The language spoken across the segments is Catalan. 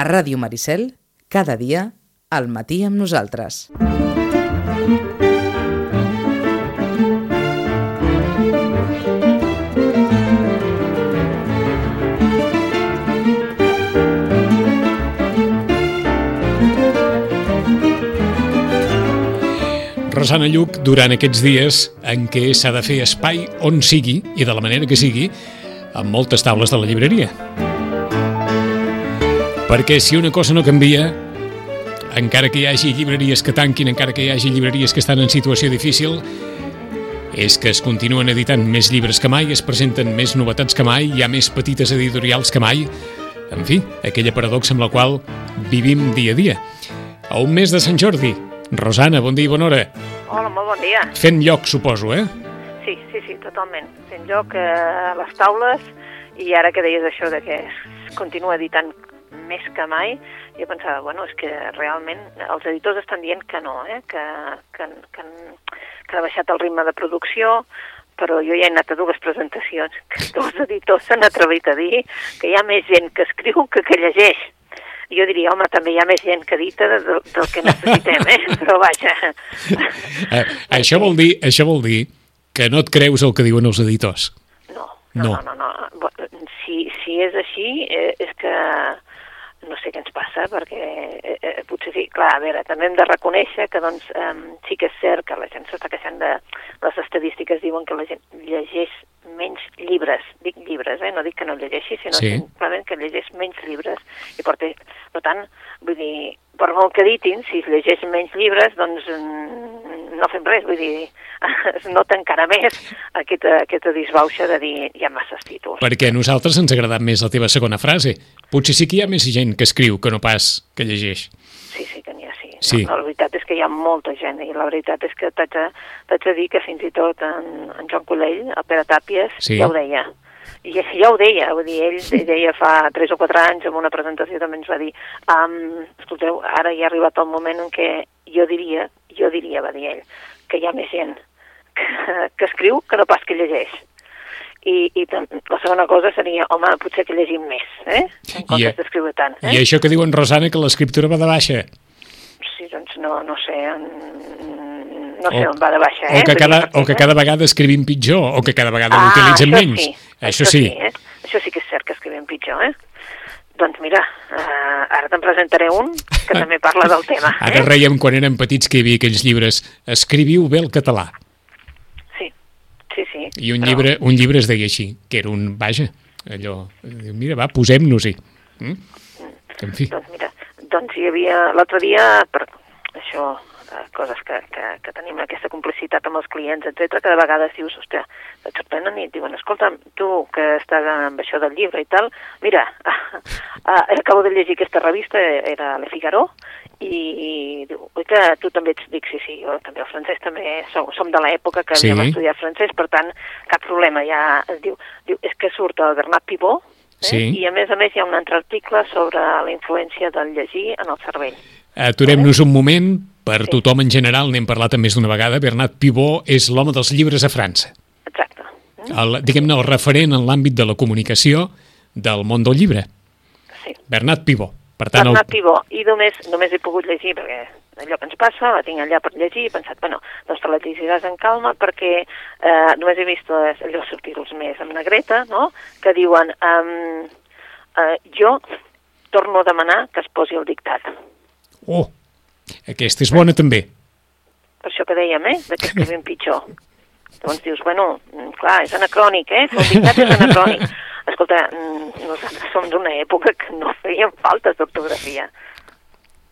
A Ràdio Maricel, cada dia, al matí amb nosaltres. Rosana Lluc, durant aquests dies en què s'ha de fer espai on sigui i de la manera que sigui, amb moltes taules de la llibreria. Perquè si una cosa no canvia, encara que hi hagi llibreries que tanquin, encara que hi hagi llibreries que estan en situació difícil, és que es continuen editant més llibres que mai, es presenten més novetats que mai, hi ha més petites editorials que mai, en fi, aquella paradoxa amb la qual vivim dia a dia. A un mes de Sant Jordi, Rosana, bon dia i bona hora. Hola, molt bon dia. Fent lloc, suposo, eh? Sí, sí, sí, totalment. Fent lloc eh, a les taules i ara que deies això de que es continua editant més que mai, jo pensava, bueno, és que realment els editors estan dient que no, eh? que, que, que, que ha baixat el ritme de producció, però jo ja he anat a dues presentacions que dos editors s'han atrevit a dir que hi ha més gent que escriu que que llegeix jo diria, home, també hi ha més gent que dita del, del que necessitem, eh? però vaja. Eh, això, vol dir, això vol dir que no et creus el que diuen els editors. No, no, no. no, no, no. Si, si és així, eh, és que no sé què ens passa, perquè eh, eh, potser sí, clar, a veure, també hem de reconèixer que doncs eh, sí que és cert que la gent s'està queixant de... Les estadístiques diuen que la gent llegeix menys llibres, dic llibres, eh? no dic que no llegeixi, sinó sí. simplement que llegeix menys llibres. I per, per tant, vull dir, per molt que ditin, si es llegeix menys llibres, doncs mm, no fem res, vull dir, es nota encara més aquesta, aquesta disbauxa de dir hi ha masses títols. Perquè a nosaltres ens ha agradat més la teva segona frase. Potser sí que hi ha més gent que escriu que no pas que llegeix. Sí, sí que n'hi ha, sí. sí. No, la veritat és que hi ha molta gent i la veritat és que t'haig de, de dir que fins i tot en, en Joan Colell, el Pere Tàpies, sí. ja ho deia. I ja ho deia, vull dir, ell deia fa 3 o 4 anys en una presentació també ens va dir um, escolteu, ara ja ha arribat el moment en què jo diria, jo diria, va dir ell, que hi ha més gent que, que escriu que no pas que llegeix. I, i la segona cosa seria, home, potser que llegim més, eh? En comptes d'escriure tant. Eh? I això que diuen, Rosana, que l'escriptura va de baixa. Sí, doncs no, no sé, no sé o, on va de baixa, eh? O que, cada, o que cada vegada escrivim pitjor, o que cada vegada ah, l'utilitzem menys. Sí. Això, això sí. sí eh? Això sí que és cert que escrivim pitjor, eh? Doncs mira, uh, ara te'n presentaré un que també parla del tema. Eh? Ara reiem quan érem petits que hi havia aquells llibres Escriviu bé el català. Sí, sí. I un, però... llibre, un llibre es deia així, que era un, vaja, allò, mira, va, posem-nos-hi. Mm? En fi. Doncs mira, doncs hi havia l'altre dia, per això Eh, coses que, que, que tenim aquesta complicitat amb els clients, etc que de vegades dius, ostres, et sorprenen i et diuen, escolta, tu que estàs amb això del llibre i tal, mira, uh, uh, acabo de llegir aquesta revista, era Le Figaro, i, diu, oi que tu també ets, dic, sí, sí, jo també el francès també som, som de l'època que sí. havíem estudiat francès, per tant, cap problema, ja es diu, diu és que surt el Bernat Pivot, eh? sí. i a més a més hi ha un altre article sobre la influència del llegir en el cervell. Aturem-nos un moment per sí. tothom en general, n'hem parlat més d'una vegada, Bernat Pivot és l'home dels llibres a França. Exacte. Diguem-ne, el referent en l'àmbit de la comunicació del món del llibre. Sí. Bernat Pivot. Per tant, Bernat el... Pivot. I només, només he pogut llegir, perquè allò que ens passa, la tinc allà per llegir, he pensat, bueno, doncs te la llegiràs en calma, perquè eh, només he vist les, allò sortir-los més amb negreta, no?, que diuen, um, eh, jo torno a demanar que es posi el dictat. Oh, aquesta és bona també. Per això que dèiem, eh? De que escrivim pitjor. Doncs dius, bueno, clar, és anacrònic, eh? El dictat és anacrònic. Escolta, mm, nosaltres som d'una època que no fèiem faltes d'ortografia.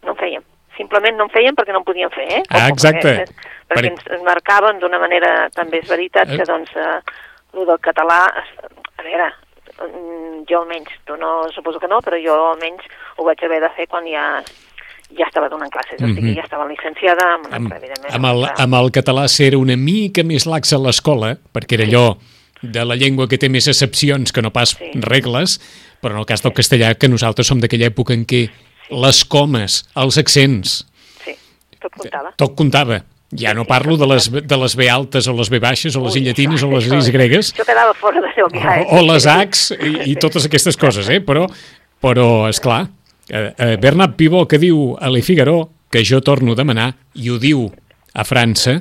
No en fèiem. Simplement no en fèiem perquè no en podíem fer, eh? Ah, exacte. Perquè, perquè ens, ens marcaven d'una manera, també és veritat, que eh. doncs, eh, el del català, a veure, mm, jo almenys, tu no, suposo que no, però jo almenys ho vaig haver de fer quan ja ja estava donant classes, mm -hmm. o sigui, mhm. ja estava licenciada, amb, amb. Amb el, amb el català ser una mica més lax a l'escola, perquè era sí. De la llengua que té més excepcions que no pas sí. regles, però en el cas del castellà, que nosaltres som d'aquella època en què sí. les comes, els accents... Sí, tot comptava. Tot comptava. Ja no parlo de les, de les B altes o les B baixes o les Ui, I llatines o les I gregues. Això quedava fora de seu O, o les Hs i, i totes aquestes coses, eh? Però, però és clar eh, eh, Bernat Pivó que diu a Le Figaro que jo torno a demanar, i ho diu a França,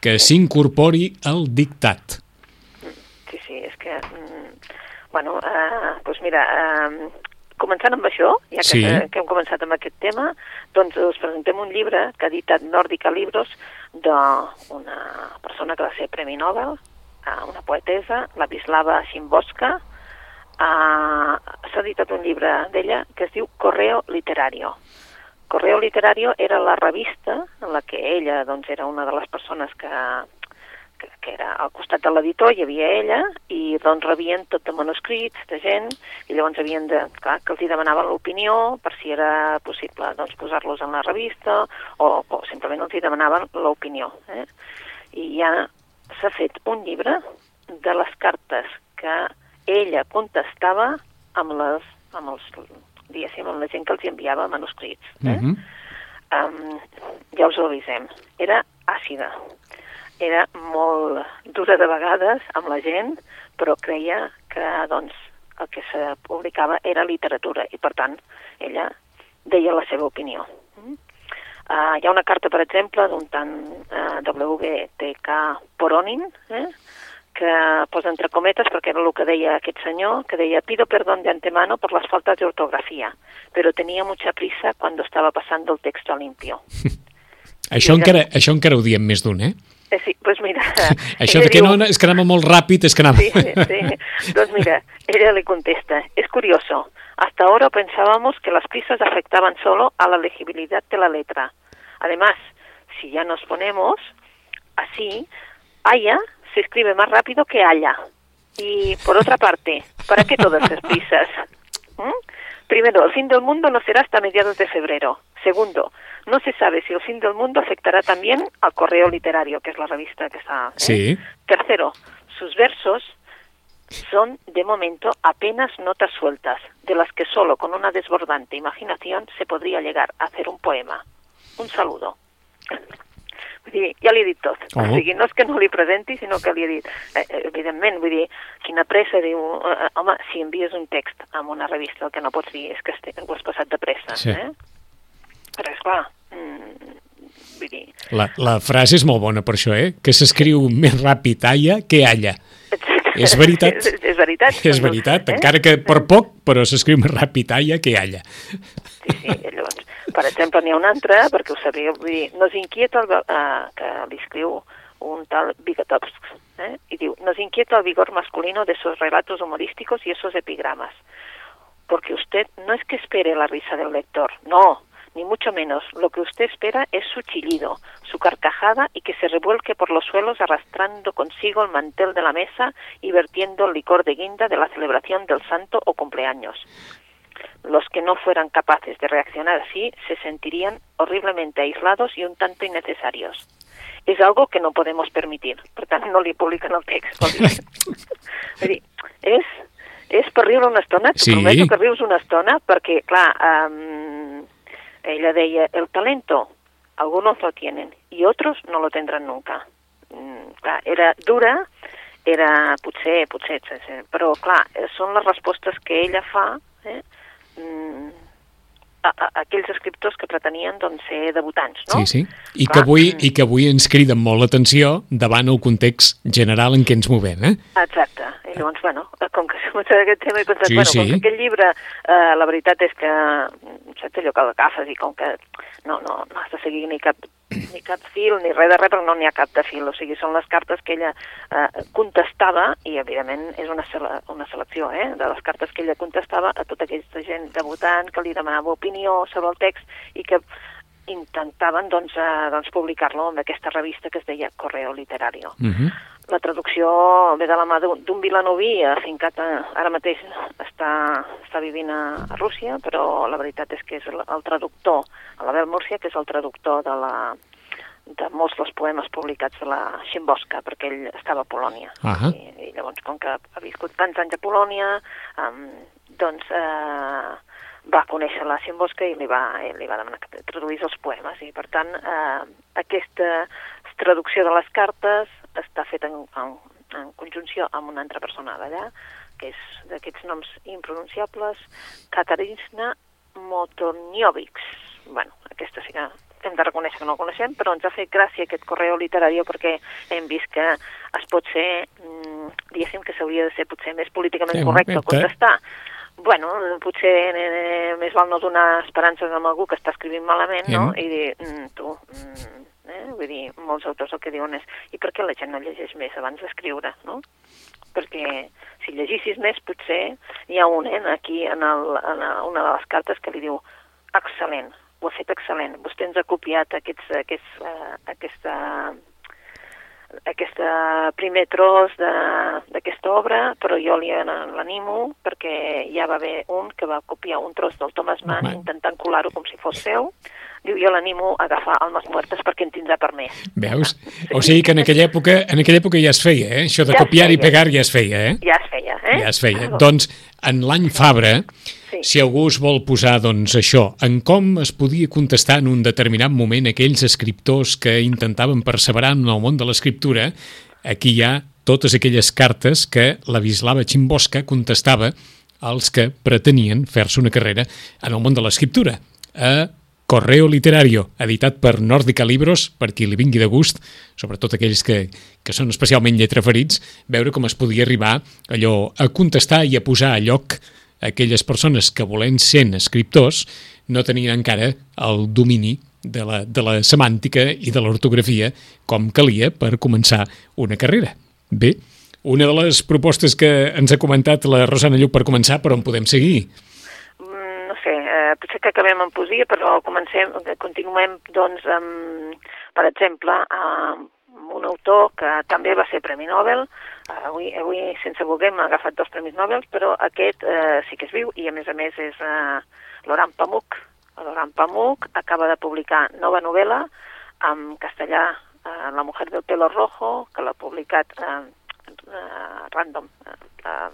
que s'incorpori al dictat. Que... mm, Bueno, eh, doncs mira, eh, començant amb això, ja que, Sí. sí. que hem començat amb aquest tema, doncs us presentem un llibre que ha editat Nòrdica Libros d'una persona que va ser Premi Nobel, eh, una poetesa, la Vislava Shimboska. Eh, S'ha editat un llibre d'ella que es diu Correo Literario. Correo Literario era la revista en la que ella doncs, era una de les persones que, que, que era al costat de l'editor, hi havia ella, i doncs rebien tot de manuscrits de gent, i llavors havien de, clar, que els hi demanaven l'opinió per si era possible doncs, posar-los en la revista, o, o simplement els hi demanaven l'opinió. Eh? I ja s'ha fet un llibre de les cartes que ella contestava amb les amb els, diguéssim, amb la gent que els hi enviava manuscrits. Eh? Mhm. um, ja us ho avisem, era àcida, era molt dura de vegades amb la gent, però creia que doncs, el que se publicava era literatura i per tant ella deia la seva opinió. Mm? Uh, hi ha una carta, per exemple, d'un tant uh, WTK Poronin, eh? que posa entre cometes perquè era el que deia aquest senyor, que deia pido perdón de antemano por las faltas de ortografía, pero tenía mucha prisa cuando estaba pasando el texto limpio. Això, Sí, encara, això encara ho diem més d'un, eh? Eh, sí, pues mira... Això que diu- no, és que anava molt ràpid, és que anava... Sí, sí. Mira, ella le contesta, es curioso, hasta ahora pensábamos que las prisas afectaban solo a la legibilidad de la letra. Además, si ya nos ponemos así, haya se escribe más rápido que haya. Y por otra parte, ¿para qué todas esas prisas? ¿Mm? Primero, el fin del mundo no será hasta mediados de febrero. Segundo, no se sabe si el fin del mundo afectará también al correo literario, que es la revista que está. ¿eh? Sí. Tercero, sus versos son, de momento, apenas notas sueltas, de las que solo con una desbordante imaginación se podría llegar a hacer un poema. Un saludo. Dir, ja li he dit tot. Oh. O sigui, no és que no li presenti, sinó que li he dit, eh, eh, evidentment, vull dir, quina pressa, diu, eh, eh, home, si envies un text a una revista, el que no pots dir és que este- ho has passat de pressa, Sí. eh? Però, esclar, mm, vull dir, La, la frase és molt bona per això, eh? Que s'escriu més ràpid alla que alla. És veritat. és, és veritat. És veritat, encara que per poc, però s'escriu més ràpid alla que alla. Sí, sí, llavors, per exemple, n'hi ha un altre, perquè ho nos inquieta, el, eh, un tal Vigatovsk, eh? i nos inquieta el vigor masculino de esos relatos humorísticos y esos epigramas, porque usted no es que espere la risa del lector, no, ni mucho menos, lo que usted espera es su chillido, su carcajada y que se revuelque por los suelos arrastrando consigo el mantel de la mesa y vertiendo el licor de guinda de la celebración del santo o cumpleaños. Los que no fueran capaces de reaccionar así se sentirían horriblemente aislados y un tanto innecesarios. És algo que no podemos permitir. Per tant, no li publiquen el text. Vol dir, vull dir és, és per riure una estona, Sí. prometo que rius una estona, perquè, clar, um, ella deia, el talento, algunos lo tienen y otros no lo tendrán nunca. Mm, clar, era dura, era potser, potser, però clar, eh, són les respostes que ella fa eh, a, a, aquells escriptors que pretenien doncs, ser debutants, no? Sí, sí. I que, Clar, avui, mm. I que avui ens criden molt l'atenció davant el context general en què ens movem, eh? Exacte. I llavors, bueno, com que s'ha començat aquest tema, he pensat, Sí, bueno, sí. com que aquest llibre, eh, la veritat és que, saps allò que l'agafes i com que no, no, no has de seguir ni cap, ni cap fil, ni res de res, però no n'hi ha cap de fil. O sigui, són les cartes que ella eh, contestava, i evidentment és una, sele una selecció eh, de les cartes que ella contestava a tota aquesta gent debutant que li demanava opinió sobre el text i que intentaven doncs, eh, doncs publicar-lo en aquesta revista que es deia Correo Literario. Uh -huh. La traducció ve de la mà d'un vilanoví afincat a, ara mateix està, està vivint a, a Rússia, però la veritat és que és el, el traductor, l'Abel Múrcia, que és el traductor de, la, de molts dels poemes publicats de la Ximboska, perquè ell estava a Polònia. Ahà. I, I llavors, com que ha viscut tants anys a Polònia, um, doncs eh, va conèixer la Ximboska i li va, li va demanar que traduís els poemes. I, per tant, eh, aquesta traducció de les cartes està feta en, en, en conjunció amb una altra persona d'allà, que és d'aquests noms impronunciables, Katarina Motorniovics. bueno, aquesta sí que hem de reconèixer que no coneixem, però ens ha fet gràcia aquest correu literari perquè hem vist que es pot ser, mm, diguéssim que s'hauria de ser potser més políticament Sí, correcte contestar. Bueno, potser eh, més val no donar esperances a algú que està escrivint malament, no? Sí. I dir, mm, tu, mm, eh? vull dir, molts autors el que diuen és i per què la gent no llegeix més abans d'escriure, no? Perquè si llegissis més, potser hi ha un, eh, aquí en, el, en una de les cartes que li diu excel·lent, ho ha fet excel·lent. Vostè ens ha copiat aquests, aquests, uh, aquesta, aquesta primer tros de- d'aquesta obra, però jo li l'animo perquè ja va haver un que va copiar un tros del Thomas Mann Home. intentant colar-ho com si fos seu. Diu, jo l'animo a agafar almes muertes perquè en tindrà per més. Veus? O sigui que en aquella època, en aquella època ja es feia, eh? Això de Ja copiar i pegar ja es feia, eh? Ja es feia, eh? Ja es feia. Doncs, en l'any Fabra, Sí. si algú es vol posar, doncs, això, en com es podia contestar en un determinat moment aquells escriptors que intentaven perseverar en el món de l'escriptura, aquí hi ha totes aquelles cartes que la Vislava Chimbosca contestava als que pretenien fer-se una carrera en el món de l'escriptura. A Correo Literario, editat per Nòrdica Libros, per qui li vingui de gust, sobretot aquells que, que són especialment lletraferits, veure com es podia arribar allò a contestar i a posar a lloc aquelles persones que volent sent escriptors no tenien encara el domini de la, de la semàntica i de l'ortografia com calia per començar una carrera. Bé, una de les propostes que ens ha comentat la Rosana Lluc per començar, però on podem seguir? Mm, no sé, eh, potser que acabem amb poesia, però comencem, continuem, doncs, amb, per exemple, amb un autor que també va ser Premi Nobel, avui, avui sense voler hem agafat dos Premis Nobel, però aquest eh, sí que és viu i a més a més és eh, Laurent Pamuk. Laurent Pamuk acaba de publicar nova novel·la en castellà, eh, La mujer del pelo rojo, que l'ha publicat eh, eh, random, eh,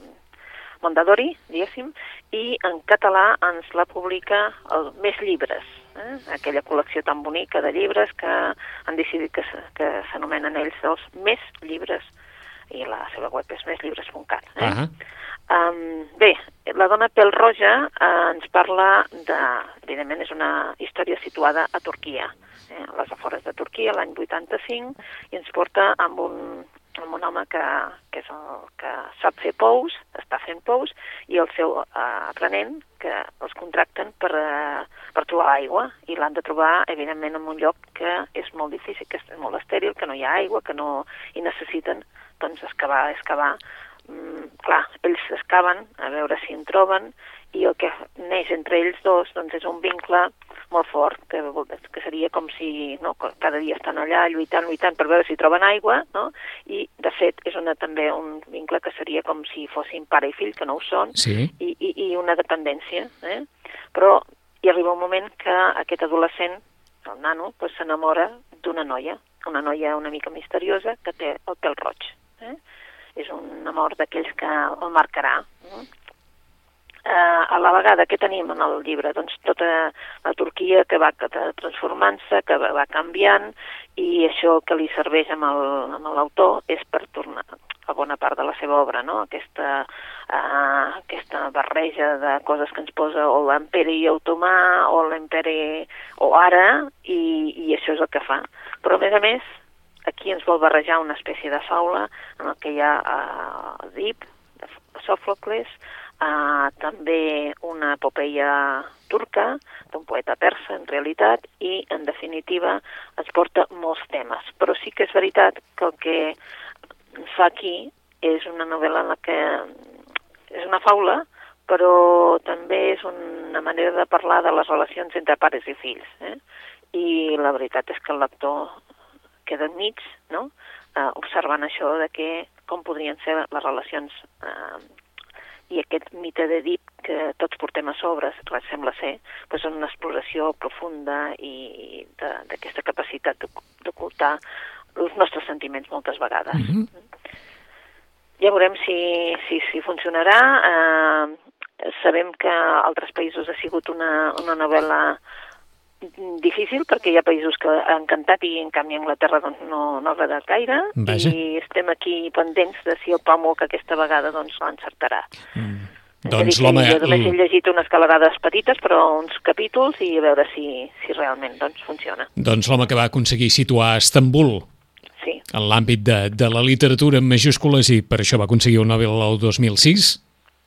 Mondadori, diguéssim, i en català ens la publica el Més Llibres, eh? aquella col·lecció tan bonica de llibres que han decidit que s'anomenen ells els Més Llibres, i la seva web és mesllibres.cat. Eh? Ah, Um, bé, la dona pèl roja uh, ens parla de... Evidentment, és una història situada a Turquia, eh, a les afores de Turquia, l'any 85, i ens porta amb un, amb un home que, que és el que sap fer pous, està fent pous, i el seu uh, aprenent, que els contracten per, uh, per trobar aigua, i l'han de trobar, evidentment, en un lloc que és molt difícil, que és molt estèril, que no hi ha aigua, que no... i necessiten doncs, excavar, excavar, mm, clar, ells excaven a veure si en troben i el que neix entre ells dos doncs, és un vincle molt fort, que, que seria com si no, cada dia estan allà lluitant, lluitant per veure si troben aigua, no? i de fet és una, també un vincle que seria com si fossin pare i fill, que no ho són, sí. i, i, i una dependència. Eh? Però hi arriba un moment que aquest adolescent, el nano, pues, s'enamora d'una noia, una noia una mica misteriosa que té el pèl roig. Eh? És un amor d'aquells que el marcarà. Eh? a la vegada que tenim en el llibre doncs, tota la Turquia que va transformant-se, que va, va canviant i això que li serveix amb l'autor és per tornar a bona part de la seva obra, no? aquesta, eh, aquesta barreja de coses que ens posa o l'imperi otomà o l'imperi o ara i, i això és el que fa. Però a més a més aquí ens vol barrejar una espècie de faula en el que hi ha eh, Edip, de Sòfocles, eh, també una epopeia turca d'un poeta persa, en realitat, i, en definitiva, ens porta molts temes. Però sí que és veritat que el que fa aquí és una novel·la en la que és una faula, però també és una manera de parlar de les relacions entre pares i fills. Eh? I la veritat és que el lector queda enmig, no? eh, observant això de que com podrien ser les relacions eh, i aquest mite d'Edip que tots portem a sobre, sembla ser, doncs és una exploració profunda i de- d'aquesta capacitat d'oc- d'ocultar els nostres sentiments moltes vegades. Mm. -hmm. Ja veurem si, si, si funcionarà. Eh, sabem que a altres països ha sigut una, una novel·la difícil perquè hi ha països que han encantat i en canvi Anglaterra doncs, no, no ha agradat gaire Vaja. i estem aquí pendents de si el Pamo que aquesta vegada doncs l'encertarà. Mm. Doncs l'home... jo només he llegit unes calarades petites, però uns capítols, i a veure si, si realment doncs, funciona. Doncs l'home que va aconseguir situar Estambul Sí, en l'àmbit de, de la literatura en majúscules i per això va aconseguir un Nobel el 2006,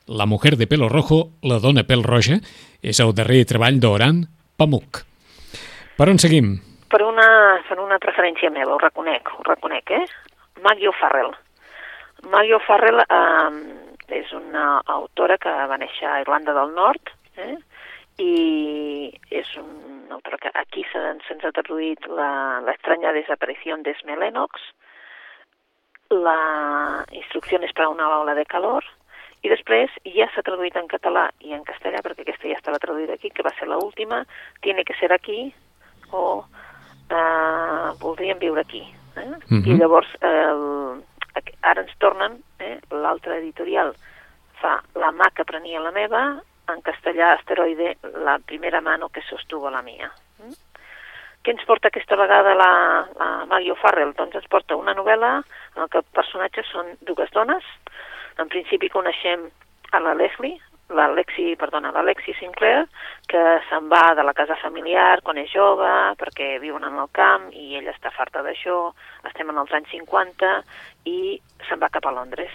La mujer de pelo rojo, la dona pèl roja, és el darrer treball d'Oran Pamuk. Per on seguim? per una, per una preferència meva, ho reconec, ho reconec, eh? Maggie O'Farrell. Maggie O'Farrell eh, és una autora que va néixer a Irlanda del Nord, eh? i és una autora que aquí se- se'ns ha traduït la, la estranya desaparició d'Esme Lennox, la Instrucciones para una ola de calor, i després ja s'ha traduït en català i en castellà, perquè aquesta ja estava traduïda aquí, que va ser l'última, Tiene que ser aquí, o eh, Voldríem viure aquí. Eh? Mhm. I llavors, el, aqu- ara ens tornen, eh, l'altra editorial fa La mà que prenia la meva, en castellà Asteroide, la primera mano que sostuvo la mia. Mm? Què ens porta aquesta vegada la, la Maggie O'Farrell? Doncs ens porta una novel·la en què els personatges són dues dones. En principi coneixem a la Leslie, la Lexi, perdona, la Lexi Sinclair, que se'n va de la casa familiar quan és jove, perquè viuen en el camp i ella està farta d'això, estem en els anys 50 i se'n va cap a Londres.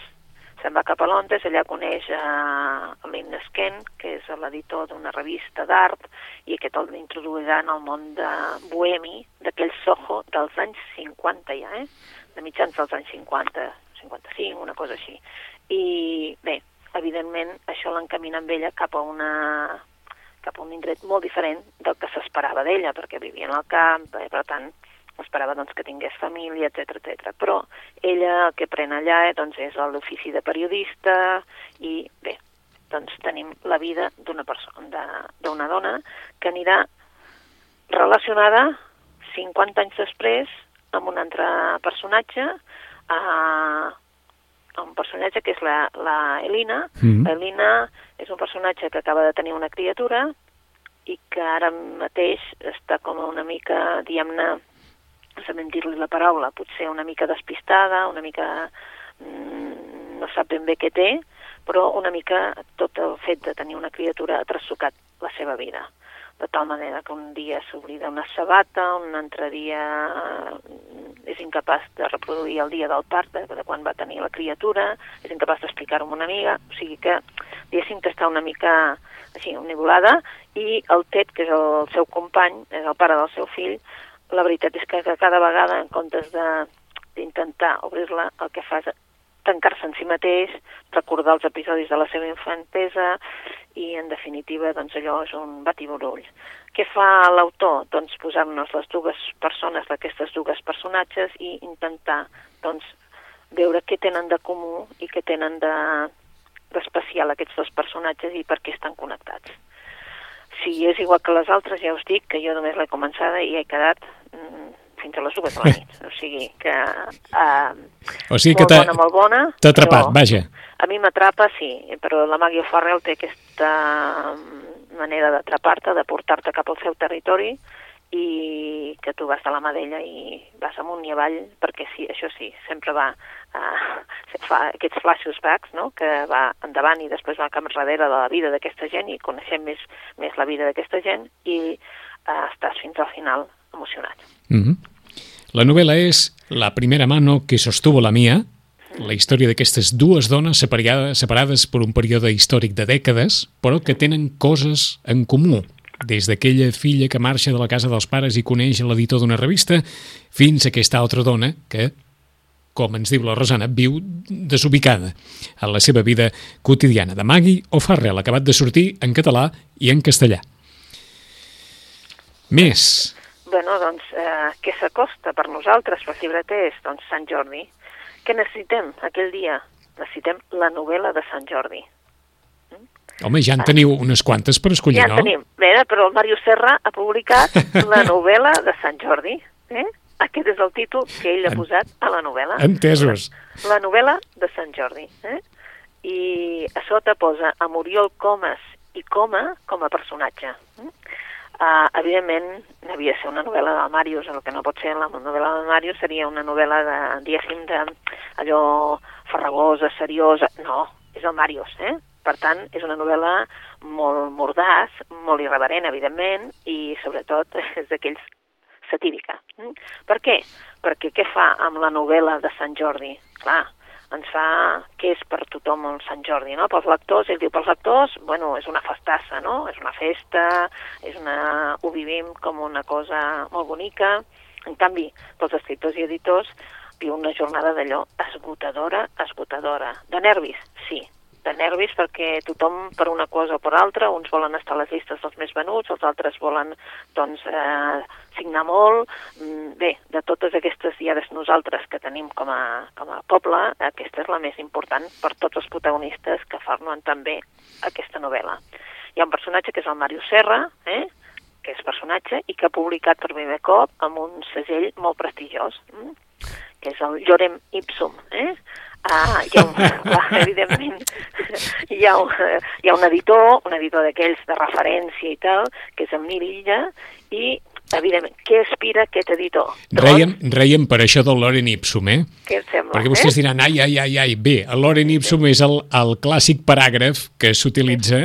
Se'n va cap a Londres, allà coneix a Lynn Sken, que és l'editor d'una revista d'art, i aquest el introduirà en el món de bohemi, d'aquell Soho dels anys 50 ja, eh? de mitjans dels anys 50, 55, una cosa així. I bé, evidentment això l'encamina amb ella cap a una cap a un indret molt diferent del que s'esperava d'ella, perquè vivia en el camp, eh, per tant, esperava doncs, que tingués família, etc etc. Però ella el que pren allà eh, doncs, és l'ofici de periodista i bé, doncs tenim la vida d'una persona, d'una dona que anirà relacionada 50 anys després amb un altre personatge, eh, un personatge que és la, la Elina. Mhm. Elina és un personatge que acaba de tenir una criatura i que ara mateix està com una mica, diguem-ne, no sabem dir-li la paraula, potser una mica despistada, una mica mm, no sap ben bé què té, però una mica tot el fet de tenir una criatura ha trassucat la seva vida. De tal manera que un dia s'oblida una sabata, un altre dia mm, és incapaç de reproduir el dia del part, de, de quan va tenir la criatura, és incapaç d'explicar-ho a una amiga, o sigui que diguéssim que està una mica així, omnibulada, i el Ted, que és el seu company, és el pare del seu fill, la veritat és que cada vegada, en comptes d'intentar obrir-la, el que fa és tancar-se en si mateix, recordar els episodis de la seva infantesa i, en definitiva, doncs allò és un batiburull. Què fa l'autor? Doncs posar-nos les dues persones d'aquestes dues personatges i intentar doncs, veure què tenen de comú i què tenen de d'especial aquests dos personatges i per què estan connectats. Si és igual que les altres, ja us dic que jo només l'he començada i he quedat mm, fins a les dues de la nit. O sigui que... Uh, O sigui que molt t'ha bona, molt bona. t'ha atrapat, però vaja. A mi m'atrapa, sí, però la Maggie O'Farrell té aquesta mm, manera d'atrapar-te, de portar-te cap al seu territori i que tu vas de la mà d'ella i vas amunt i avall, perquè sí, això sí, sempre va, uh, fa aquests flashbacks, no?, que va endavant i després va cap darrere de la vida d'aquesta gent i coneixem més, més la vida d'aquesta gent i uh, estàs fins al final emocionat. Mhm. La novel·la és La primera mano que sostuvo la mía, la història d'aquestes dues dones separades, separades per un període històric de dècades, però que tenen coses en comú, des d'aquella filla que marxa de la casa dels pares i coneix l'editor d'una revista, fins a aquesta altra dona que, com ens diu la Rosana, viu desubicada en la seva vida quotidiana. De Maggie O'Farrell, acabat de sortir en català i en castellà. Més. Bueno, doncs, eh, què s'acosta per nosaltres, per llibreters? Doncs Sant Jordi. Què necessitem aquell dia? Necessitem la novel·la de Sant Jordi. Home, ja en teniu unes quantes per escollir, ja en no? tenim. Bé, però el Mario Serra ha publicat la novel·la de Sant Jordi. Eh? Aquest és el títol que ell ha En- posat a la novel·la. Entesos. La novel·la de Sant Jordi. Eh? I a sota posa a Muriel Comas i Coma com a personatge. Eh? Uh, evidentment, havia de ser una novel·la del Màrius, el que no pot ser la novel·la del Màrius seria una novel·la de, diguéssim, de allò farragosa, seriosa. No, és el Màrius, eh? Per tant, és una novel·la molt mordaç, molt irreverent, evidentment, i sobretot és d'aquells satírica. Mm? Per què? Perquè què fa amb la novel·la de Sant Jordi? Clar, ens fa què és per tothom el Sant Jordi, no? Pels lectors, ell diu, pels lectors, bueno, és una festassa, no? És una festa, és una... ho vivim com una cosa molt bonica. En canvi, pels escriptors i editors, viu una jornada d'allò esgotadora, esgotadora. De nervis, sí, de nervis perquè tothom per una cosa o per altra, uns volen estar a les llistes dels més venuts, els altres volen doncs, eh, signar molt. Mm, bé, de totes aquestes diades nosaltres que tenim com a, com a poble, aquesta és la més important per tots els protagonistes que fan també aquesta novel·la. Hi ha un personatge que és el Mario Serra, eh? que és personatge i que ha publicat per primer cop amb un segell molt prestigiós, eh? Que és el Llorem Ipsum. Eh? Ah, hi ha un, clar, evidentment, hi ha un, hi ha un editor, un editor d'aquells de referència i tal, que és en Nil Illa, i evidentment, què aspira aquest editor? Reiem, reiem per això del Loren Ipsum, eh? Què et sembla? Perquè vostès eh? diran, ai, ai, ai, ai, bé, el Loren Ipsum és el, el clàssic paràgraf que s'utilitza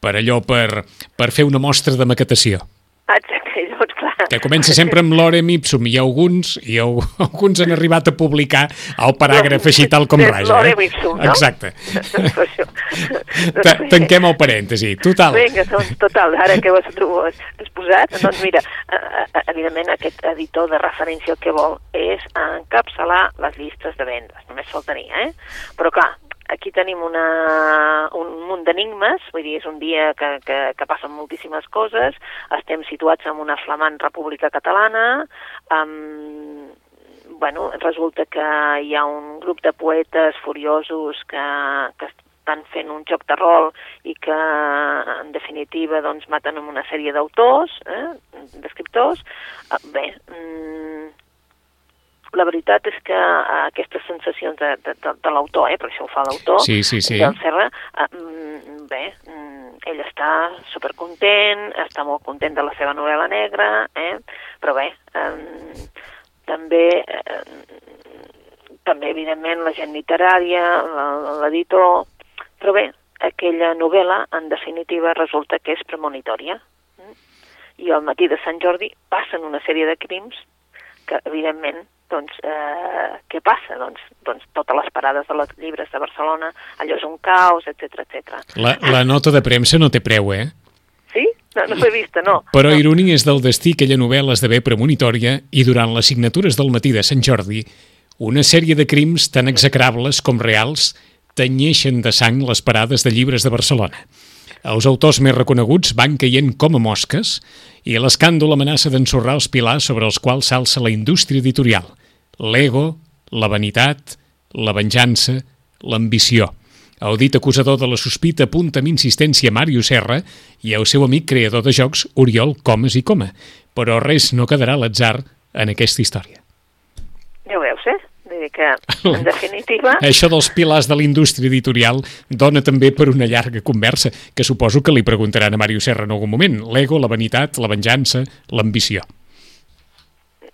per allò, per, per fer una mostra de maquetació. Exacte. Que comença sempre amb l'Orem Ipsum i alguns, i alguns han arribat a publicar el paràgraf així tal com raja. Eh? L'Orem Ipsum, no? Exacte. Tanquem el parèntesi. Total. Vinga, doncs, total, ara que ho has, has, posat, doncs mira, eh, eh, evidentment aquest editor de referència el que vol és encapçalar les llistes de vendes, només faltaria, eh? Però clar, aquí tenim una, un munt d'enigmes, vull dir, és un dia que, que, que passen moltíssimes coses, estem situats en una flamant república catalana, amb, bueno, resulta que hi ha un grup de poetes furiosos que, que estan fent un joc de rol i que, en definitiva, doncs, maten una sèrie d'autors, eh, d'escriptors. Eh, Bé, mm, la veritat és que eh, aquestes sensacions de, de, de, de l'autor, eh, perquè això ho fa l'autor, Sí, sí, sí. del Serra, eh, mm, bé, mm, ell està supercontent, està molt content de la seva novel·la negra, eh, però bé, eh, també, eh, també evidentment la gent literària, l'editor, però bé, aquella novel·la, en definitiva, resulta que és premonitòria. Mm? I al matí de Sant Jordi passen una sèrie de crims que, evidentment, doncs, eh, què passa? Doncs, doncs totes les parades de les llibres de Barcelona, allò és un caos, etc etc. La, la nota de premsa no té preu, eh? Sí? No, no l'he vista, no. Però no. ironia és del destí aquella novel·la esdevé premonitòria i durant les signatures del matí de Sant Jordi una sèrie de crims tan execrables com reals tenyeixen de sang les parades de llibres de Barcelona. Els autors més reconeguts van caient com a mosques i l'escàndol amenaça d'ensorrar els pilars sobre els quals s'alça la indústria editorial. L'ego, la vanitat, la venjança, l'ambició. El dit acusador de la sospita apunta amb insistència Mario Serra i el seu amic creador de jocs, Oriol Comas i Coma. Però res no quedarà a l'atzar en aquesta història. Ja ho veus, eh? Vull dir que, en definitiva... Això dels pilars de la indústria editorial dona també per una llarga conversa, que suposo que li preguntaran a Mario Serra en algun moment. L'ego, la vanitat, la venjança, l'ambició.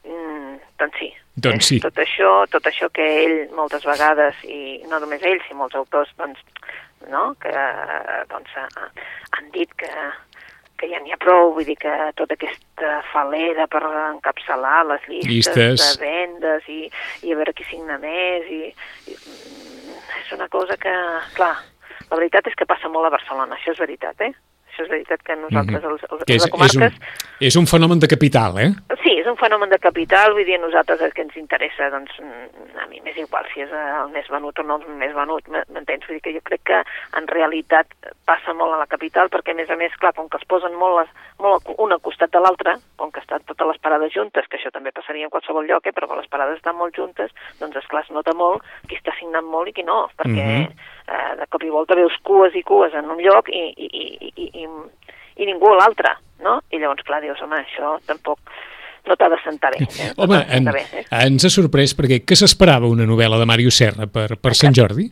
Mm, doncs sí. Doncs Eh, sí. Tot això, tot això que ell moltes vegades, i no només ell, sinó molts autors, doncs, no? que doncs, ha- han dit que, que ja n'hi ha prou, vull dir que tota aquesta falera per encapçalar les llistes, Llistes. de vendes i, i a veure qui signa més i, i és una cosa que, clar, la veritat és que passa molt a Barcelona, això és veritat, eh? Això és veritat que nosaltres, els, els, Que és, de és, un, comarques, és un fenomen de capital, eh? Sí, és un fenomen de capital, vull dir, a nosaltres el que ens interessa, doncs, mm, a mi m'és igual si és el més venut o no el més venut, m'entens? Vull dir que jo crec que en realitat passa molt a la capital, perquè a més a més, clar, com que es posen molt, les, molt un al costat de l'altre, com que estan totes les parades juntes, que això també passaria en qualsevol lloc, eh, però quan les parades estan molt juntes, doncs esclar, es nota molt qui està signant molt i qui no, perquè Mhm. Eh, de cop i volta veus cues i cues en un lloc i, i, i, i, i, i ningú a l'altre, no? I llavors, clar, dius, home, això tampoc no t'ha de sentar bé. Eh? No Home, en, bé, eh? ens ha sorprès perquè què s'esperava una novel·la de Mario Serra per, per Sant Jordi?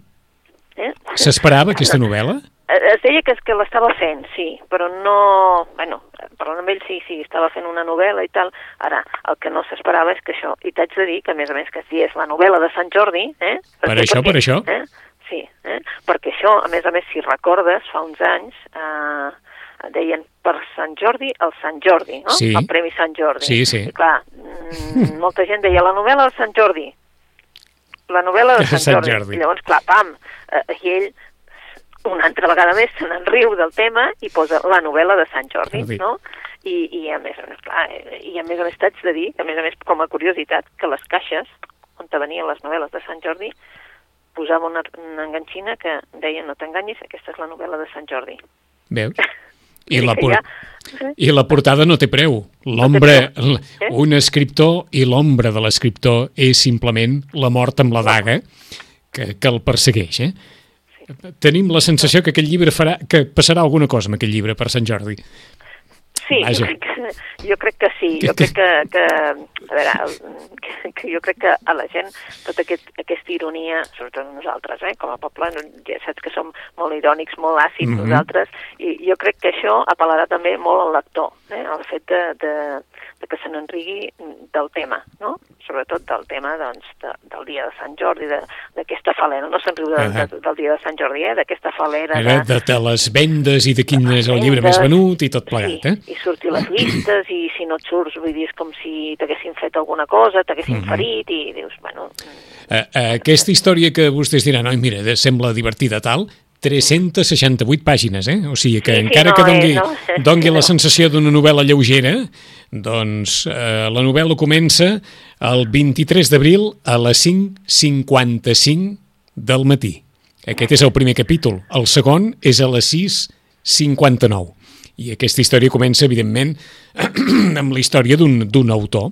eh? S'esperava aquesta novel·la? Eh, Es deia que, que l'estava fent, sí, però no... Bueno, parlant amb ell, sí, sí, estava fent una novel·la i tal. Ara, el que no s'esperava és que això... I t'haig de dir que, a més a més, que si és la novel·la de Sant Jordi... Eh? Per Perquè això, per això. Eh? Sí, eh? perquè això, a més a més, si recordes, fa uns anys eh, deien per Sant Jordi el Sant Jordi, no? Sí. El Premi Sant Jordi. Sí, sí. I clar, mm, molta gent deia la novel·la del Sant Jordi, la novel·la de Sant, Sant Jordi. Jordi. I llavors, clar, pam, eh, i ell una altra vegada més se n'enriu del tema i posa la novel·la de Sant Jordi, Jordi. no? I, i a més clar, i a més a més t'haig de dir, a més a més com a curiositat, que les caixes on venien les novel·les de Sant Jordi posava una, una enganxina que deia no t'enganyis, aquesta és la novel·la de Sant Jordi. Veus? I la, por... I la portada no té preu. L'ombra. Eh? un escriptor i l'ombra de l'escriptor és simplement la mort amb la daga que, que el persegueix, eh? Tenim la sensació que aquest llibre farà, que passarà alguna cosa amb aquest llibre per Sant Jordi. Sí, Vaja. jo crec, que, jo crec que sí. Jo crec que, que a veure, que, que jo crec que a la gent tota aquest, aquesta ironia, sobretot nosaltres, eh, com a poble, ja saps que som molt irònics, molt àcids Mhm. nosaltres, i jo crec que això apel·larà també molt al lector, eh, el fet de, de que se n'enrigui del tema, no? Sobretot del tema doncs, de, del dia de Sant Jordi, de- d'aquesta falera, no se'n riu de, de, del dia de Sant Jordi, eh, d'aquesta falera Era de, de les vendes i de quin és el llibre més venut i tot plegat, sí, eh? i sortir les llistes i si no et surts vull dir és com si t'haguessin fet alguna cosa, t'haguessin Mhm. ferit i dius, bueno, Eh, eh, aquesta història que vostès diran, oi, mira, de- sembla divertida tal, 368 pàgines, eh? O sigui que Sí, sí, encara no, que eh, dongui, no. dongui la sensació d'una novel·la lleugera, doncs eh, la novel·la comença el 23 d'abril a les 5.55 del matí. Aquest és el primer capítol. El segon és a les 6.59. I aquesta història comença, evidentment, amb la història d'un d'un autor.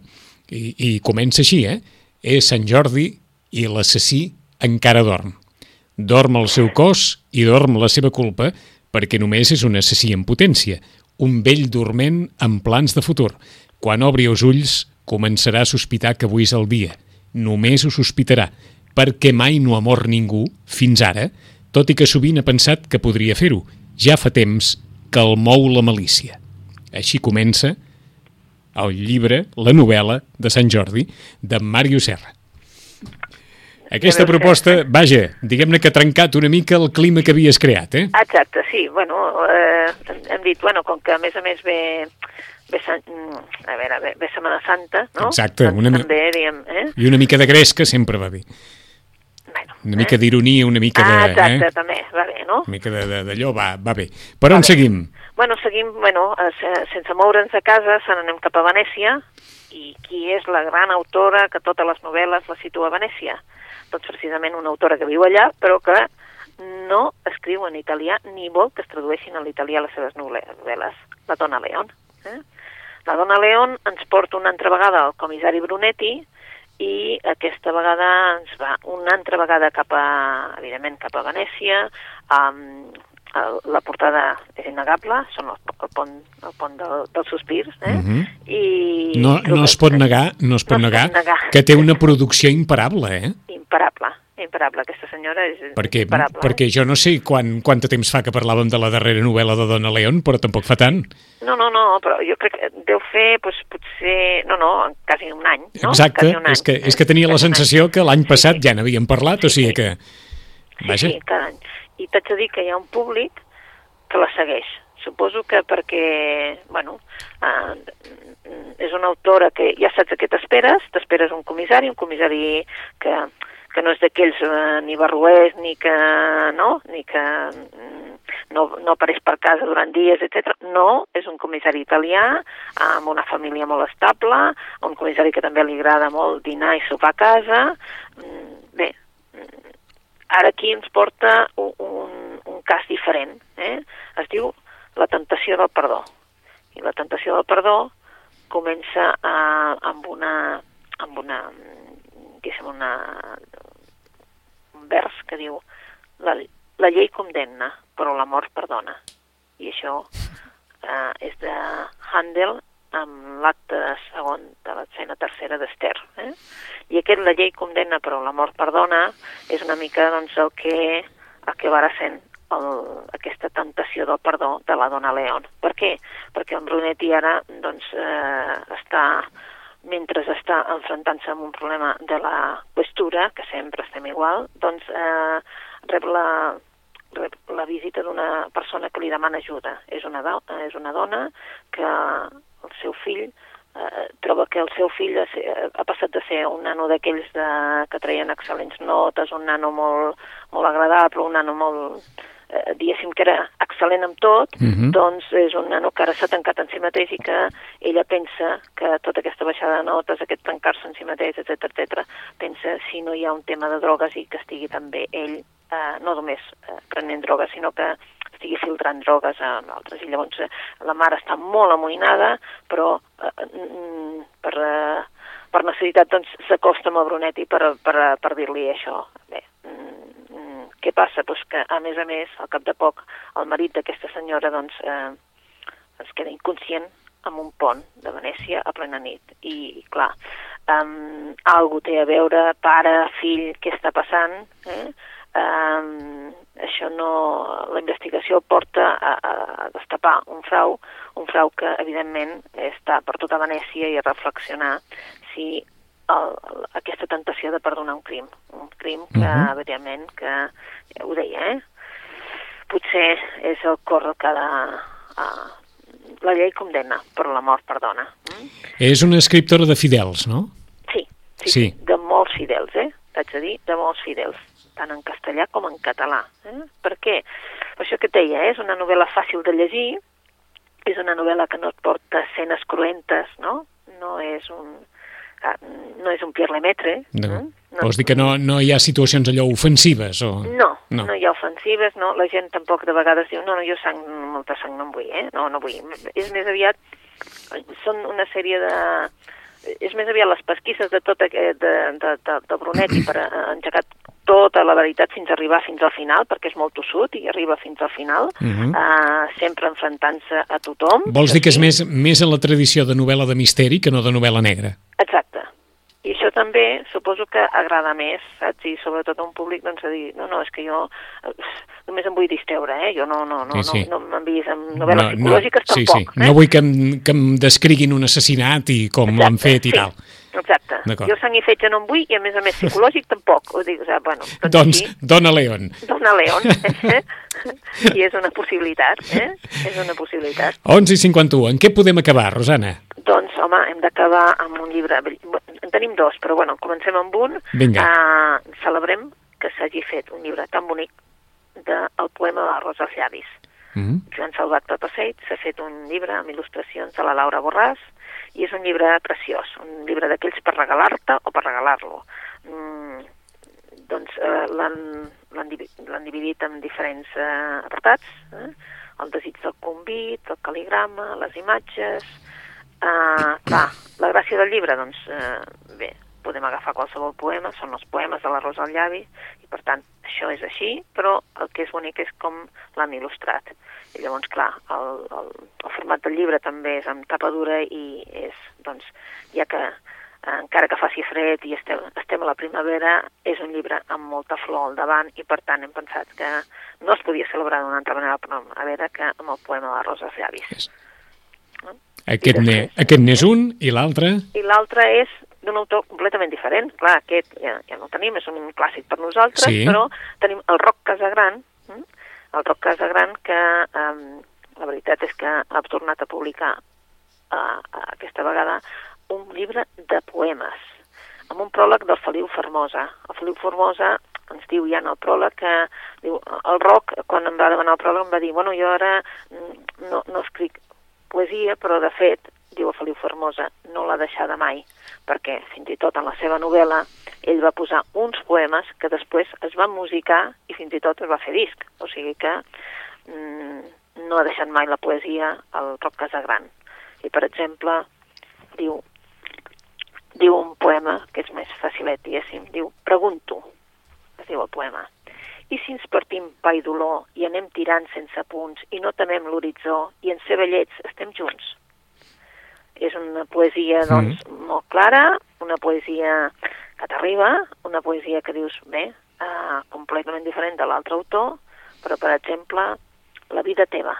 I, I comença així, eh? És Sant Jordi i l'assassí encara dorm. Dorm el seu cos i dorm la seva culpa perquè només és un assassí en potència, un vell dorment amb plans de futur. Quan obri els ulls, començarà a sospitar que avui és el dia. Només ho sospitarà, perquè mai no ha mort ningú, fins ara, tot i que sovint ha pensat que podria fer-ho. Ja fa temps que el mou la malícia. Així comença el llibre, la novel·la de Sant Jordi, de Mario Serra. Aquesta proposta, vaja, diguem-ne que ha trencat una mica el clima que havies creat, eh? exacte, sí, bueno, eh, hem dit, bueno, com que a més a més ve, ve, mm, a veure, ve, ve Setmana Santa, no? Exacte, una mi- També, diguem, eh? I una mica de gresca sempre va bé. Bueno, Una mica d'ironia, una mica ah, de... exacte, Eh? també, va bé, no? Una mica d'allò va, va bé. Per Va on bé. seguim? Bueno, seguim, bueno, eh, se- sense moure'ns de casa, se n'anem cap a Venècia, i qui és la gran autora que totes les novel·les la situa a Venècia? Doncs precisament una autora que viu allà, però que no escriu en italià ni vol que es tradueixin a l'italià les seves novel·les, la Donna Leon. Eh? La Donna Leon ens porta una altra vegada al comissari Brunetti i aquesta vegada ens va una altra vegada cap a, evidentment, cap a Venècia, um, la portada és innegable, són el, el pont, el pont del, dels sospirs, eh? Mhm. I, No, no es pot negar, no es pot No es negar pot negar. que té una producció imparable, eh? Imparable, imparable, aquesta senyora és Perquè, imparable. eh? perquè jo no sé quan, quant temps fa que parlàvem de la darrera novel·la de Donna León, però tampoc fa tant. No, no, no, però jo crec que deu fer, doncs, potser, no, no, quasi un any, no? Exacte, Quasi un any, és que, és que tenia la Quasi sensació que l'any passat Sí, ja n'havíem parlat, o Sí, sigui sí. que... Vaja, Sí, sí, cada any. I t'haig de dir que hi ha un públic que la segueix. Suposo que perquè, bueno, eh, és una autora que ja saps a què t'esperes, t'esperes un comissari, un comissari que, que no és d'aquells eh, ni barruers, ni que, no?, ni que mm, no, no apareix per casa durant dies, etc. No, és un comissari italià, amb una família molt estable, un comissari que també li agrada molt dinar i sopar a casa. Mm, Bé, ara aquí ens porta un, un, un cas diferent. Eh? Es diu la tentació del perdó. I la tentació del perdó comença a, amb una amb una diguéssim una un vers que diu la, la llei condemna, però la mort perdona. I això eh, és de Handel amb l'acte segon de l'escena tercera d'Ester. Eh? I aquest La llei condemna però la mort perdona és una mica doncs, el que, el que va sent el, aquesta tentació del perdó de la dona León. Per què? Perquè en Brunetti ara doncs, eh, està mentre està enfrontant-se amb un problema de la postura, que sempre estem igual, doncs eh, rep la, rep la visita d'una persona que li demana ajuda. És una, do, és una dona que el seu fill eh, troba que el seu fill ha, ha passat de ser un nano d'aquells de, que treien excel·lents notes, un nano molt, molt agradable, un nano molt, eh, diguéssim que era excel·lent amb tot, uh -huh. doncs és un nano que ara s'ha tancat en si mateix i que ella pensa que tota aquesta baixada de notes, aquest tancar-se en si mateix, etc etc, pensa si no hi ha un tema de drogues i que estigui també ell eh, no només eh, prenent drogues, sinó que estigui filtrant drogues a altres. I llavors eh, la mare està molt amoïnada, però eh, mm, per, eh, per necessitat doncs s'acosta amb el Brunetti per, per, per dir-li això. Bé, mm, mm, què passa? Pues que, a més a més, al cap de poc, el marit d'aquesta senyora doncs, eh, es queda inconscient amb un pont de Venècia a plena nit. I, clar, um, algú té a veure, pare, fill, què està passant, eh? Um, això no... La investigació porta a, a destapar un frau, un frau que, evidentment, està per tota Venècia i a reflexionar si el, el, aquesta tentació de perdonar un crim. Un crim que, uh -huh. evidentment, que, ja ho deia, eh? Potser és el cor que de... Uh, la llei condena, però la mort perdona. Mm? És una escriptora de fidels, no? Sí, sí, sí. de molts fidels, eh? T'haig de dir, de molts fidels tant en castellà com en català. Eh? Per què? Per això que et deia, eh? és una novel·la fàcil de llegir, és una novel·la que no et porta escenes cruentes, no? No és un, ah, no és un Pierre Lemaitre. No. Eh? no. Vols dir que no, no hi ha situacions allò ofensives? O... No, no, no hi ha ofensives, no. La gent tampoc de vegades diu, no, no, jo sang, molta sang no en vull, eh? No, no vull. És més aviat, són una sèrie de és més aviat les pesquisses de tot aquest, de, de, de, de Brunetti per engegar tota la veritat fins a arribar fins al final, perquè és molt tossut i arriba fins al final, uh -huh. uh, sempre enfrontant-se a tothom. Vols dir que és més, més en la tradició de novel·la de misteri que no de novel·la negra? Exacte. I això també suposo que agrada més, saps? I sobretot a un públic, doncs, a dir, no, no, és que jo eh, només em vull distreure, eh? Jo no, no, no, sí, sí. no, no m'envies amb novel·les no, psicològiques no, tampoc. Sí, sí. Eh? No vull que em, que em descriguin un assassinat i com l'han fet i sí. tal. Exacte. Jo sang i fetge no en vull i a més a més psicològic tampoc. Ho dic, o sigui, bueno, doncs, doncs sí. Dona León. Dona León. I és una possibilitat, eh? És una possibilitat. 11 i 51. En què podem acabar, Rosana? Doncs, home, hem d'acabar amb un llibre... En tenim dos, però bueno, comencem amb un. Vinga. Uh, celebrem que s'hagi fet un llibre tan bonic del de poema de Rosa als llavis. Mm -hmm. Joan Salvat Papaseit s'ha fet un llibre amb il·lustracions de la Laura Borràs, i és un llibre preciós, un llibre d'aquells per regalar-te o per regalar-lo. Mm, doncs eh, l'han dividit en diferents eh, apartats, eh? el desig del convit, el caligrama, les imatges... Eh, clar, la gràcia del llibre, doncs, eh, bé, podem agafar qualsevol poema, són els poemes de la Rosa al llavi, i per tant, això és així, però el que és bonic és com l'han il·lustrat. I llavors, clar, el, el, el format del llibre també és amb tapa dura i és, doncs, ja que eh, encara que faci fred i estem, estem a la primavera, és un llibre amb molta flor al davant i per tant hem pensat que no es podia celebrar d'una altra manera, però a veure que amb el poema de la Rosa Llavis. Yes. No? Aquest n'és un i l'altre? I l'altre és d'un autor completament diferent. Clar, aquest ja, ja no el tenim, és un clàssic per nosaltres, sí. però tenim el Roc Casagran, hm? el Roc Casagran, que eh, la veritat és que ha tornat a publicar eh, aquesta vegada un llibre de poemes, amb un pròleg del Feliu Formosa. El Feliu Formosa ens diu ja en el pròleg que diu, el Roc, quan em va demanar el pròleg, em va dir, bueno, jo ara mm, no, no escric poesia, però de fet, diu el Feliu Formosa, no l'ha deixada mai, perquè fins i tot en la seva novel·la ell va posar uns poemes que després es van musicar i fins i tot es va fer disc. O sigui que mm, no ha deixat mai la poesia al Roc Casagran. I, per exemple, diu, diu un poema que és més facilet, diguéssim, diu Pregunto, es diu el poema. I si ens partim pa i dolor i anem tirant sense punts i no temem l'horitzó i en ser vellets estem junts? És una poesia, doncs, mm. molt clara, una poesia que t'arriba, una poesia que dius, bé, uh, completament diferent de l'altre autor, però, per exemple, la vida teva.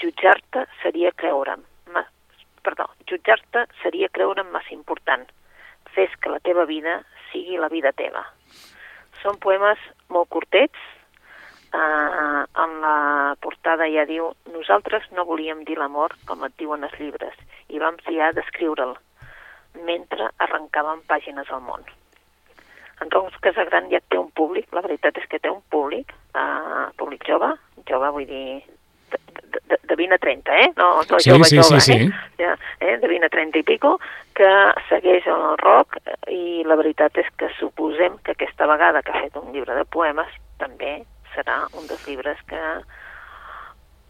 Jutjar-te seria creure'm. Ma, perdó, jutjar-te seria creure'm massa important. Fes que la teva vida sigui la vida teva. Són poemes molt curtets, eh, en la portada ja diu nosaltres no volíem dir l'amor com et diuen els llibres i vam triar d'escriure'l mentre arrencàvem pàgines al món. En Ros Casagran ja té un públic, la veritat és que té un públic, eh, públic jove, jove vull dir de, de, de 20 a 30, eh? No, no Sí, jove, sí, jove, sí, eh? sí. Ja, eh? De 20 a 30 i pico, que segueix el rock i la veritat és que suposem que aquesta vegada que ha fet un llibre de poemes també serà un dels llibres que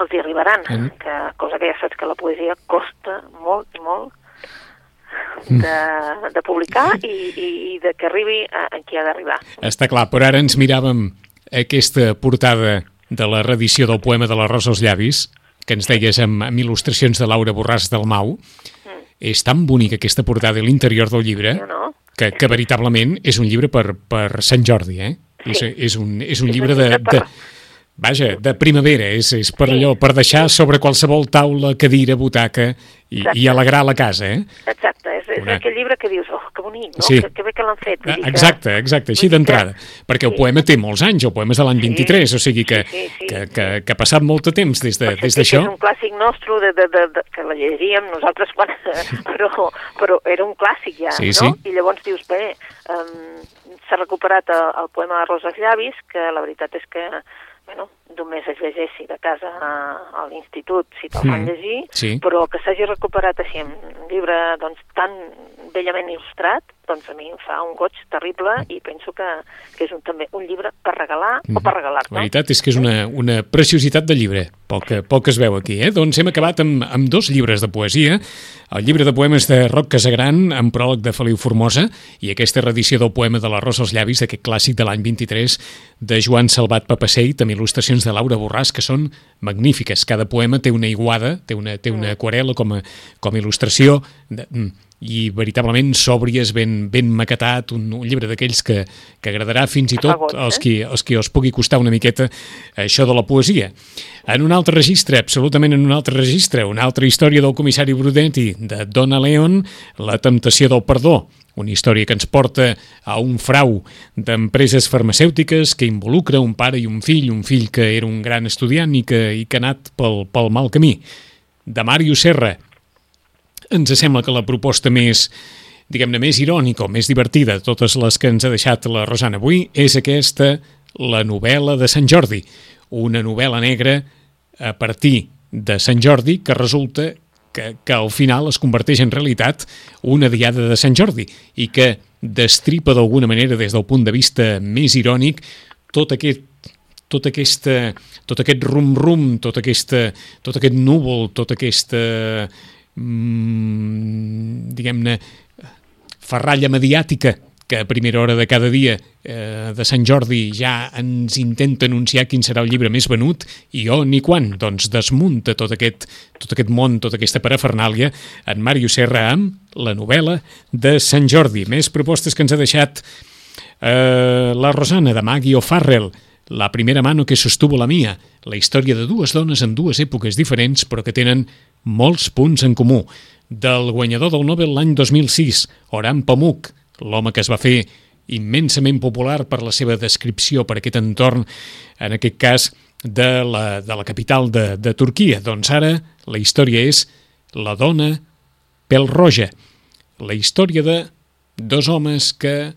els hi arribaran, Mm. que, cosa que ja saps que la poesia costa molt i molt de, de publicar i, i, i de que arribi a, a qui ha d'arribar. Està clar, però ara ens miràvem aquesta portada de la reedició del poema de la Rosa als llavis, que ens deies amb, amb il·lustracions de Laura Borràs del Mau. És tan bonica aquesta portada i l'interior del llibre Sí o no? que, que veritablement és un llibre per, per Sant Jordi, eh? Sí. És, és, un, és un un llibre de, de, vaja, de primavera, és, és per Sí. allò, per deixar sobre qualsevol taula, cadira, butaca i, Exacte. i alegrar la casa, eh? Exacte, és, és Una- aquell llibre que dius, oh, que bonic, no? Sí. Que, que bé que l'han fet. Dir que- Exacte, exacte, així que- d'entrada. Perquè el sí. poema té molts anys, el poema és de l'any Sí, 23, o sigui que, sí, sí, que, sí. que, que ha passat molt de temps des de- Potser des sí que d'això. És un clàssic nostre de, de, de, de, que la llegiríem nosaltres quan... però, però era un clàssic ja, Sí, no? sí. I llavors dius, bé, um, s'ha recuperat el, el poema de Rosa als llavis, que la veritat és que, bueno, només es llegeixi de casa a, a l'institut, si te'l fan Mm, llegir, sí. però que s'hagi recuperat així en un llibre doncs, tan bellament il·lustrat, doncs a mi em fa un goig terrible i penso que, que és un, també un llibre per regalar o per regalar-te. La veritat és que és una, una preciositat de llibre, poc, que- poc que es veu aquí. Eh? Doncs hem acabat amb, amb dos llibres de poesia, el llibre de poemes de Roc Casagran, amb pròleg de Feliu Formosa, i aquesta reedició del poema de la Rosa als llavis, d'aquest clàssic de l'any 23, de Joan Salvat Papaseit, amb il·lustracions de Laura Borràs, que són magnífiques. Cada poema té una iguada, té una, té una aquarela com a, com a il·lustració, de, mm, i veritablement sòbries, ben, ben maquetat, un, un llibre d'aquells que, que agradarà fins i tot goig, als eh? qui, els qui us pugui costar una miqueta això de la poesia. En un altre registre, absolutament en un altre registre, una altra història del comissari Brudetti, de Donna Leon, La temptació del perdó, una història que ens porta a un frau d'empreses farmacèutiques que involucra un pare i un fill, un fill que era un gran estudiant i que, i que ha anat pel, pel mal camí. De Mario Serra, ens sembla que la proposta més diguem-ne, més irònica o més divertida de totes les que ens ha deixat la Rosana avui és aquesta, la novel·la de Sant Jordi. Una novel·la negra a partir de Sant Jordi que resulta que, que al final es converteix en realitat una diada de Sant Jordi i que destripa d'alguna manera des del punt de vista més irònic tot aquest tot, aquesta, tot aquest rum-rum, tot, aquesta, tot aquest núvol, tota aquesta, mm, diguem-ne, ferralla mediàtica que a primera hora de cada dia eh, de Sant Jordi ja ens intenta anunciar quin serà el llibre més venut i on i quan, doncs desmunta tot aquest, tot aquest món, tota aquesta parafernàlia en Mario Serra amb la novel·la de Sant Jordi. Més propostes que ens ha deixat eh, la Rosana de Maggie O'Farrell, La primera mano que sostuvo la mia, la història de dues dones en dues èpoques diferents però que tenen molts punts en comú. Del guanyador del Nobel l'any 2006, Orhan Pamuk, l'home que es va fer immensament popular per la seva descripció per aquest entorn, en aquest cas de la, de la capital de, de Turquia. Doncs ara la història és la dona pèl roja, la història de dos homes que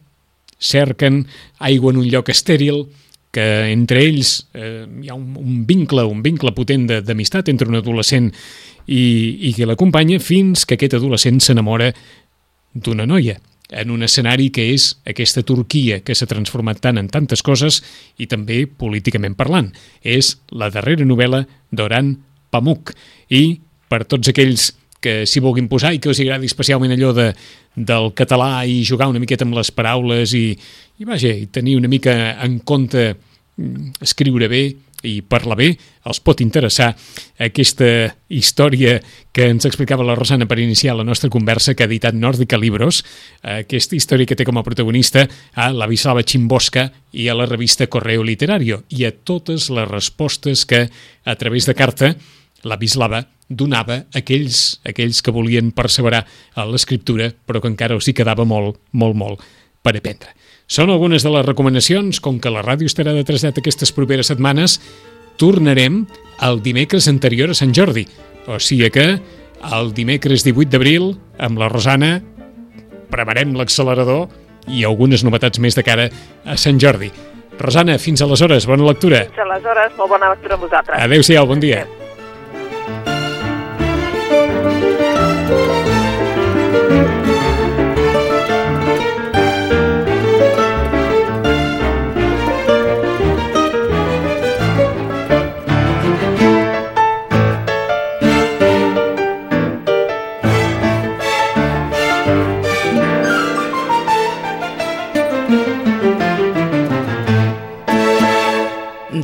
cerquen aigua en un lloc estèril, que entre ells eh, hi ha un, un vincle, un vincle potent d'amistat entre un adolescent i, i qui l'acompanya fins que aquest adolescent s'enamora d'una noia en un escenari que és aquesta Turquia que s'ha transformat tant en tantes coses i també políticament parlant. És la darrera novel·la d'Oran Pamuk i per tots aquells que s'hi vulguin posar i que us agradi especialment allò de, del català i jugar una miqueta amb les paraules i, i vaja, i tenir una mica en compte mm, escriure bé i parlar bé, els pot interessar aquesta història que ens explicava la Rosana per iniciar la nostra conversa que ha editat Nòrdica Libros, aquesta història que té com a protagonista a la Vislava Chimbosca i a la revista Correo Literario i a totes les respostes que a través de carta la Vislava donava a aquells, aquells que volien perseverar a l'escriptura però que encara els hi quedava molt, molt, molt per aprendre. Són algunes de les recomanacions, com que la ràdio estarà de trasdat aquestes properes setmanes, tornarem el dimecres anterior a Sant Jordi. O sigui que el dimecres 18 d'abril, amb la Rosana, preparem l'accelerador i algunes novetats més de cara a Sant Jordi. Rosana, fins aleshores, bona lectura. Fins aleshores, molt bona lectura a vosaltres. Adéu-siau, bon dia.